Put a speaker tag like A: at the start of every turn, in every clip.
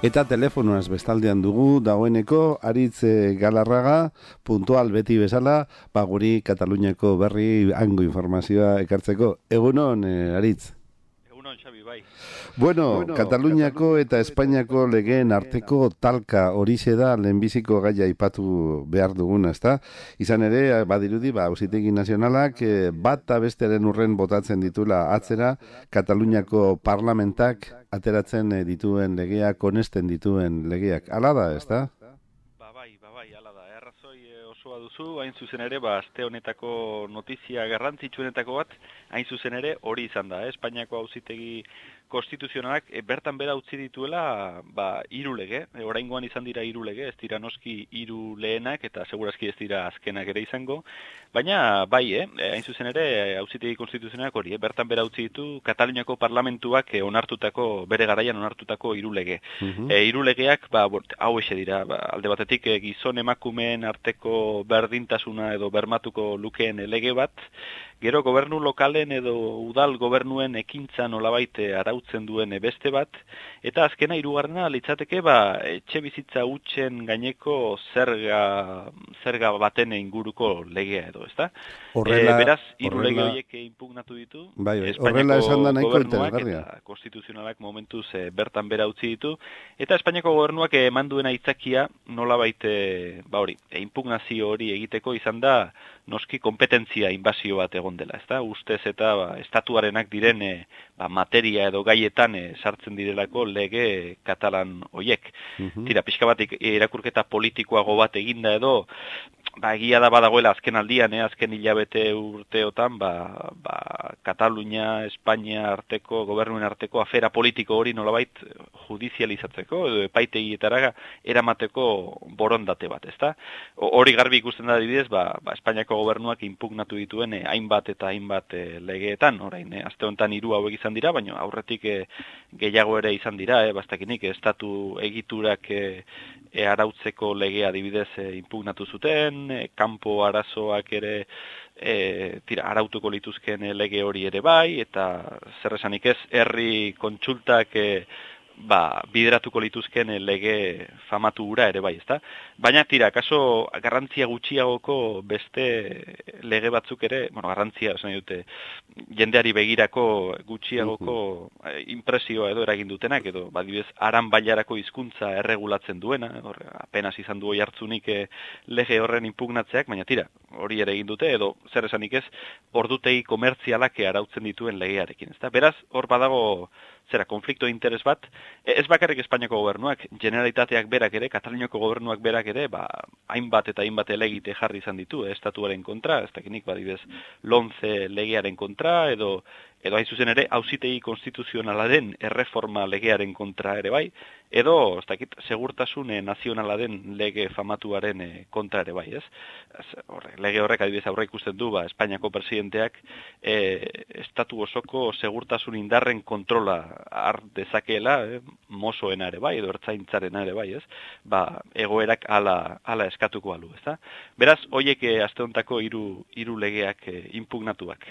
A: Eta telefonoaz bestaldean dugu, dagoeneko, aritz eh, galarraga, puntual beti bezala, ba guri Kataluniako berri hango informazioa ekartzeko. Egunon, eh, aritz?
B: Egunon, Xabi, bai.
A: Bueno, bueno Kataluniako eta Espainiako legeen arteko talka hori da lehenbiziko gaia ipatu behar duguna, ezta? Izan ere, badirudi, ba, ausitegi nazionalak, eh, bat bestearen urren botatzen ditula atzera, Kataluniako parlamentak ateratzen eh, dituen legeak, onesten dituen legeak. Ala da, ezta?
B: Ba, bai, ba, bai, ala da. Errazoi eh, osoa duzu, hain zuzen ere, ba, azte honetako notizia garrantzitsuenetako bat, hain zuzen ere, hori izan da, eh? Espainiako hauzitegi konstituzionalak e, bertan bera utzi dituela ba hiru lege, e, oraingoan izan dira hiru lege, ez dira noski hiru lehenak eta segurazki ez dira azkenak ere izango, baina bai, eh, e, hain zuzen ere auzitegi konstituzionalak hori, eh, bertan bera utzi ditu Kataluniako parlamentuak e, onartutako bere garaian onartutako hiru lege. Mm hiru legeak ba hau ese dira, ba, alde batetik e, gizon emakumeen arteko berdintasuna edo bermatuko lukeen lege bat, Gero gobernu lokalen edo udal gobernuen ekintza nolabait arautzen duen beste bat, eta azkena hirugarrena litzateke ba, etxe bizitza utzen gaineko zerga, zerga baten inguruko legea edo, ezta?
A: Horrela,
B: e, beraz, hiru lege horiek impugnatu ditu,
A: bai, bai. horrela esan da nahiko
B: eta konstituzionalak momentuz e, bertan bera utzi ditu, eta Espainiako gobernuak eman duena itzakia nolabait, e, ba hori, e, impugnazio hori egiteko izan da, noski kompetentzia inbazio bat egon dela, ezta? Ustez eta ba, estatuarenak diren e, ba, materia edo gaietan e, sartzen direlako lege katalan hoiek. Mm Tira, pixka bat irakurketa politikoago bat eginda edo ba, egia da badagoela azken aldian, eh, azken hilabete urteotan, ba, ba, Katalunia, Espainia arteko, gobernuen arteko afera politiko hori nolabait judizializatzeko, edo epaitegietara eramateko borondate bat, ezta? Hori garbi ikusten da dibidez, ba, ba, Espainiako gobernuak impugnatu dituen eh, hainbat eta hainbat eh, legeetan, orain, eh, azte honetan hiru hauek izan dira, baina aurretik eh, gehiago ere izan dira, eh, bastakinik, estatu egiturak eh, e, arautzeko legea dibidez e, impugnatu zuten, e, kanpo arazoak ere e, tira, arautuko lituzken lege hori ere bai, eta zer esanik ez, herri kontsultak e, ba, bideratuko lituzken lege famatu ura ere bai, ezta? Baina tira, kaso garrantzia gutxiagoko beste lege batzuk ere, bueno, garrantzia, esan dute, jendeari begirako gutxiagoko uh impresioa edo eragin dutenak, edo, badibez, aran bailarako hizkuntza erregulatzen duena, hor, apenas izan du hartzunik eh, lege horren impugnatzeak, baina tira, hori ere egin dute, edo, zer esanik ez, ordutei komertzialak arautzen dituen legearekin, ezta? Beraz, hor badago, zera, konflikto interes bat, e, ez bakarrik Espainiako gobernuak, generalitateak berak ere, Kataliniako gobernuak berak ere, ba, hainbat eta hainbat elegite jarri izan ditu, eh, estatuaren kontra, ez dakinik badibez, lonze legearen kontra, edo edo hain zuzen ere, hausitegi konstituzionala den erreforma legearen kontra ere bai, edo, ez dakit, segurtasune nazionala den lege famatuaren eh, kontra ere bai, ez? Horre, lege horrek adibidez aurre ikusten du, ba, Espainiako presidenteak e, estatu osoko segurtasun indarren kontrola har dezakeela, eh, mosoena ere bai, edo ertzaintzaren ere bai, ez? Ba, egoerak ala, ala eskatuko alu, ez da? Beraz, hoiek eh, asteontako hiru hiru legeak eh, impugnatuak.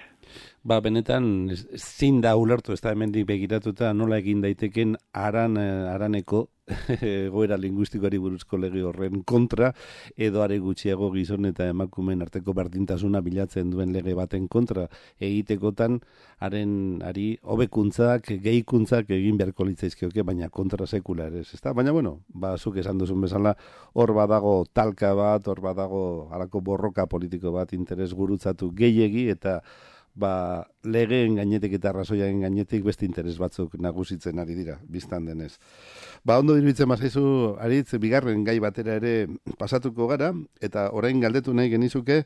A: Ba, benetan, zin da ulertu, ez da hemendik begiratuta nola egin daiteken aran, eh, araneko goera linguistikoari buruzko lege horren kontra, edo are gutxiago gizon eta emakumen arteko berdintasuna bilatzen duen lege baten kontra egitekotan, haren ari hobekuntzak, gehikuntzak egin beharko litzaizkioke, baina kontra sekula ere, ez da? Baina, bueno, ba, zuk esan duzun bezala, hor badago talka bat, hor badago alako borroka politiko bat interes gurutzatu gehiegi, eta ba, legeen gainetik eta arrazoiaren gainetik beste interes batzuk nagusitzen ari dira, biztan denez. Ba, ondo diruditzen mazaizu, aritz, bigarren gai batera ere pasatuko gara, eta orain galdetu nahi genizuke,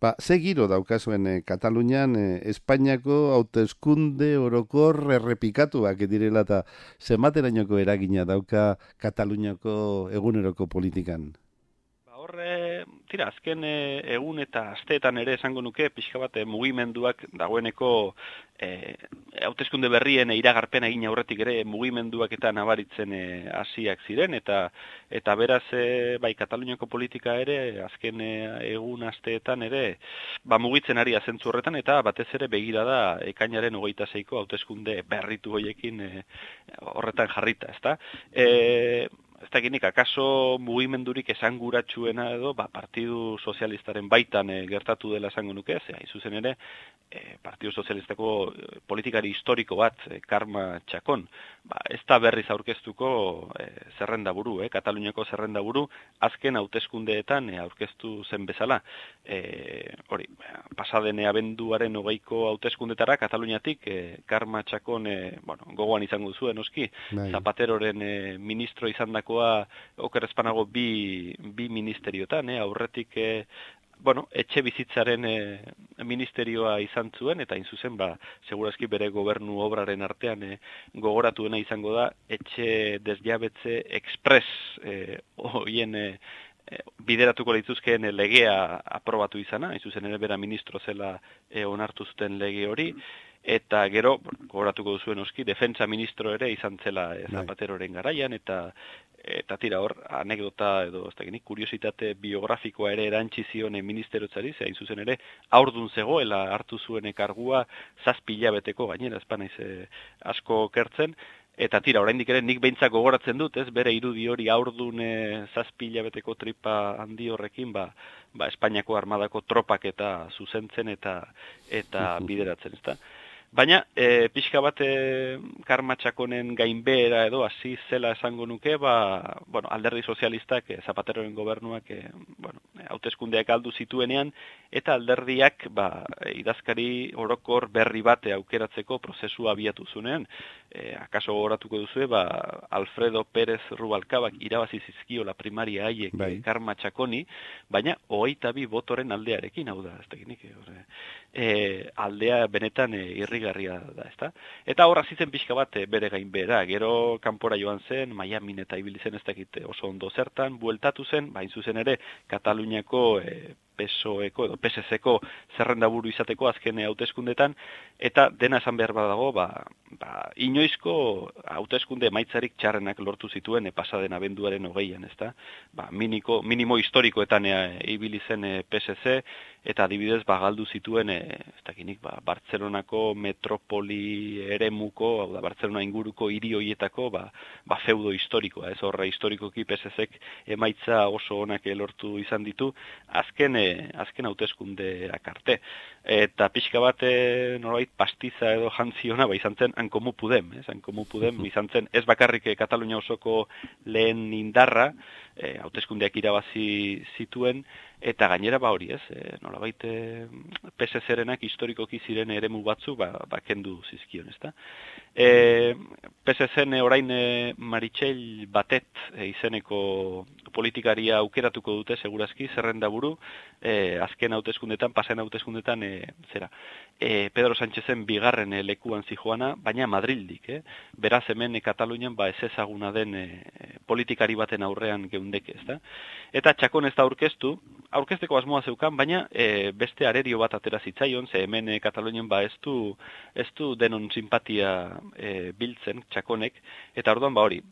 A: ba, ze giro daukazuen e, Katalunian, e, Espainiako hauteskunde orokor errepikatuak direla eta zematerainoko eragina dauka Kataluniako eguneroko politikan?
B: Horre, tira, azken e, egun eta asteetan ere esango nuke, pixka bat, e, mugimenduak dagoeneko e, hauteskunde berrien iragarpen egin aurretik ere mugimenduak eta nabaritzen e, hasiak ziren eta eta beraz e, bai Kataluniako politika ere azken e, egun asteetan ere ba mugitzen ari zentzu horretan eta batez ere begira da ekainaren 26ko hauteskunde berritu hoiekin e, horretan jarrita, ezta? E, ez da ginik, akaso mugimendurik esanguratsuena edo, ba, Partidu Sozialistaren baitan e, gertatu dela esango nuke, ze, zuzen ere, e, Partidu Sozialistako politikari historiko bat, e, Karma Txakon, ba, ez da berriz aurkeztuko e, zerrenda buru, e, Kataluniako zerrenda buru, azken hauteskundeetan e, aurkeztu zen bezala. E, hori, pasadene abenduaren hogeiko hauteskundetara, Kataluniatik, e, Karma Txakon, e, bueno, gogoan izango zuen, oski, bai. Zapateroren e, ministro izan dakoa, okerrezpanago bi, bi ministeriotan, e, aurretik e, bueno, etxe bizitzaren e, ministerioa izan zuen, eta zuzen ba, segurazki bere gobernu obraren artean e, gogoratuena izango da, etxe desjabetze express e, oien e, bideratuko lituzkeen legea aprobatu izana, zuzen ere bera ministro zela e, onartu zuten lege hori, eta gero, gogoratuko duzuen oski, defensa ministro ere izan zela e, zapateroren garaian, eta eta tira hor, anekdota edo ez dakit, kuriositate biografikoa ere erantzi zion ministerotzari, zein zuzen ere, aurdun zegoela hartu zuen kargua zazpi beteko gainera, ez e, asko kertzen, eta tira, oraindik ere nik behintzak gogoratzen dut, ez, bere irudi hori aurdun e, zazpi beteko tripa handi horrekin, ba, ba Espainiako armadako tropak eta zuzentzen eta eta bideratzen, ezta. Baina, e, pixka bat e, karmatxakonen gainbera edo hasi zela esango nuke, ba, bueno, alderdi sozialistak, e, zapateroen gobernuak, e, bueno, hauteskundeak aldu zituenean, eta alderdiak, ba, idazkari orokor berri bate aukeratzeko prozesua abiatu zunean. E, akaso goratuko duzue, ba, Alfredo Pérez Rubalcabak irabazi zizkio la primaria haiek bai. karmatxakoni, baina hogeita bi botoren aldearekin, hau da, ez tekinik, e, aldea benetan e, irrigarria da, ezta? Eta horra zitzen pixka bat e, bere gain bera, gero kanpora joan zen, Miami eta ibili zen ez dakit oso ondo zertan, bueltatu zen, bain zuzen ere, Kataluniako e, PSOeko edo PSZeko zerrendaburu izateko azken hauteskundetan eta dena esan behar badago ba, ba inoizko hauteskunde maitzarik txarrenak lortu zituen e, pasaden abenduaren hogeian, ezta? Ba, miniko, minimo historikoetan e, ibili zen e, PSZ eta adibidez ba galdu zituen e, ez dakinik ba Bartzelonako metropoli eremuko, hau da Bartzelona inguruko hiri hoietako ba, ba feudo historikoa, ez horra historikoki PSZek emaitza oso onak lortu izan ditu azken e, azken hauteskundeak arte. Eta pixka bat e, norbait pastiza edo jantziona ba izan zen hankomu pudem, ez hankomu pudem izan zen ez bakarrik e, Katalunia osoko lehen indarra, e, hauteskundeak irabazi zituen eta gainera ba hori, ez? E, nolabait e, PSZ-renak historikoki ziren eremu batzu ba, ba kendu zizkion, ezta? E, PSZ-en orain e, Maritxell Batet e, izeneko politikaria aukeratuko dute segurazki zerrenda buru, e, azken hauteskundetan, pasen hauteskundetan e, zera. E, Pedro Sánchezen bigarren e, lekuan zijoana, baina Madrildik, eh? Beraz hemen e, Katalunian ba ez ezaguna den e, politikari baten aurrean geundeke, ezta? Eta txakon ez da aurkeztu, aurkezteko asmoa zeukan, baina e, beste arerio bat atera zitzaion, ze hemen e, Katalunian ba ez du, ez du denon simpatia e, biltzen txakonek, eta orduan ba hori,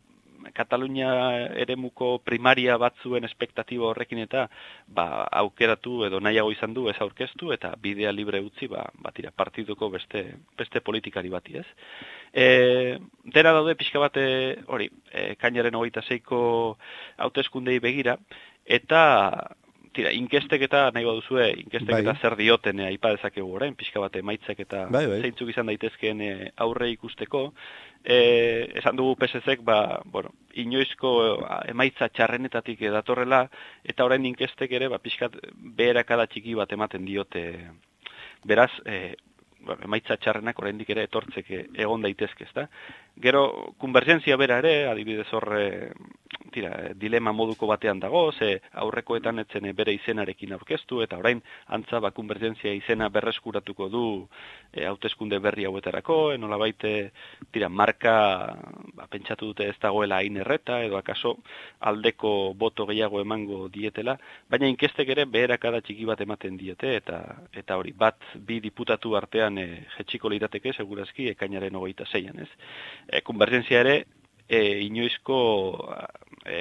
B: Katalunia eremuko primaria batzuen espektatiba horrekin eta ba, aukeratu edo nahiago izan du ez aurkeztu eta bidea libre utzi ba, batira partiduko beste, beste politikari bati ez. E, dena daude pixka bate hori, e, kainaren hogeita zeiko hauteskundei begira eta tira, inkestek eta nahi baduzue, inkestek bai. eta zer dioten eh, aipa dezakegu orain, pixka bate maitzek eta bai, bai. zeintzuk izan daitezkeen eh, aurre ikusteko. E, esan dugu PSZek, ba, bueno, inoizko emaitza txarrenetatik datorrela, eta orain inkestek ere, ba, pixkat beherakada txiki bat ematen diote. Beraz, e, emaitza txarrenak oraindik ere etortzeke egon daitezke, ezta? Gero, konvergentzia bera ere, adibidez horre, tira, dilema moduko batean dago, ze aurrekoetan etzen bere izenarekin aurkeztu, eta orain, antza, ba, konvergentzia izena berreskuratuko du e, hauteskunde berri hauetarako, enola baite, tira, marka, ba, pentsatu dute ez dagoela hain erreta, edo akaso aldeko boto gehiago emango dietela, baina inkestek ere beherakada txiki bat ematen diete, eta eta hori, bat, bi diputatu artean e, jetxiko lirateke, segurazki, ekainaren hogeita zeian, ez? E, konvergentzia ere e, inoizko e,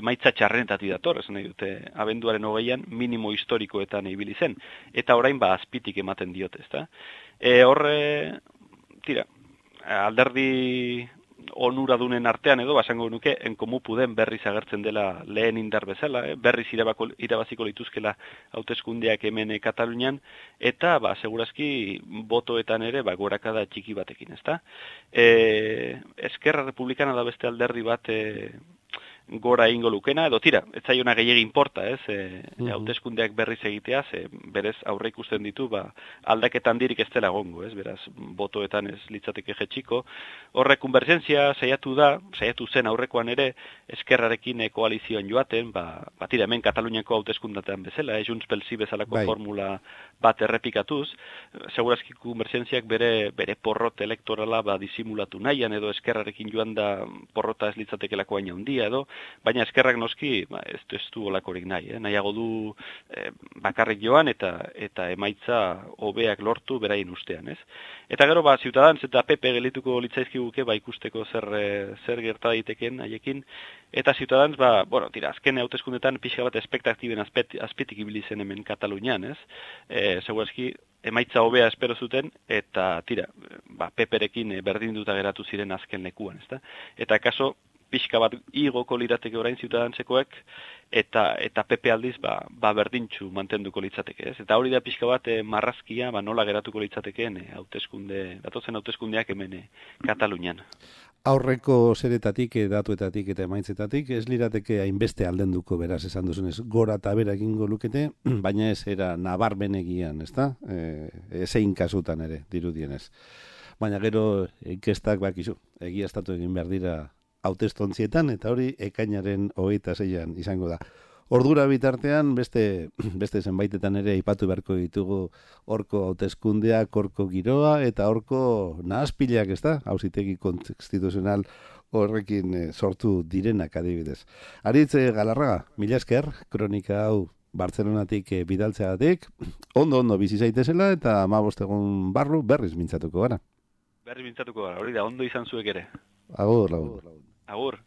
B: emaitza txarrenetatik dator, esan nahi dute, abenduaren hogeian minimo historikoetan ibili zen, eta orain ba azpitik ematen diote, ezta? E, horre, tira, alderdi onuradunen artean edo basango nuke enkomu puden berriz agertzen dela lehen indar bezala, eh? berriz irabako, irabaziko lituzkela hauteskundeak hemen e, Katalunian, eta ba, segurazki botoetan ere ba, gorakada txiki batekin, ezta? E, Eskerra Republikana da beste alderdi bat e, gora ingo lukena, edo tira, ez zaiona gehiagi importa, ez, e, hauteskundeak berriz egitea, ze berez aurre ikusten ditu, ba, aldaketan dirik ez dela gongo, ez, beraz, botoetan ez litzateke jetxiko. Horrek konvergentzia saiatu da, saiatu zen aurrekoan ere, eskerrarekin koalizioan joaten, ba, ba tira, hemen Kataluniako hauteskundatean bezala, ez, Junts Pelsi bezalako bai. formula bat errepikatuz, segurazki konvergentziak bere, bere porrot elektorala ba, disimulatu nahian, edo eskerrarekin joan da porrota ez litzatekelako aina handia, edo, baina eskerrak noski ba, ez, ez du olakorik nahi, eh? nahiago du eh, bakarrik joan eta eta emaitza hobeak lortu beraien ustean, ez? Eta gero, ba, Ciutadans eta PP gelituko litzaizkiguke ba, ikusteko zer, eh, zer gerta daiteken haiekin, eta Ciutadans, ba, bueno, tira, azken hauteskundetan pixka bat espektaktiben azpetik ibili zen hemen Katalunian, ez? E, Segurazki, emaitza hobea espero zuten, eta tira, ba, peperekin berdinduta geratu ziren azken lekuan, ezta? Eta kaso, pixka bat igoko lirateke orain ziutadantzekoek eta eta PP aldiz ba, ba berdintxu mantenduko litzateke, ez? Eta hori da pixka bat e, marrazkia, ba nola geratuko litzatekeen eh, hauteskunde, datozen hauteskundeak hemen e, Katalunian.
A: Aurreko zeretatik, datuetatik eta emaitzetatik, ez lirateke hainbeste aldenduko beraz esan duzunez, gora eta bera egingo lukete, baina ez era nabarmenegian, ez da? E, ezein kasutan ere, dirudienez. Baina gero inkestak bakizu, egia estatu egin behar dira hautestontzietan eta hori ekainaren hogeita zeian izango da. Ordura bitartean beste beste zenbaitetan ere aipatu beharko ditugu horko hauteskundeak, horko giroa eta horko nahazpilak, ez da? Hauzitegi konstituzional horrekin eh, sortu direnak adibidez. Aritze galarraga, mila esker, kronika hau Bartzelonatik e, bidaltzeagatik, ondo ondo bizi zaitezela eta amabostegun barru berriz mintzatuko gara.
B: Berriz mintzatuko gara, hori da, ondo izan zuek ere.
A: Agur, lagun.
B: Agur.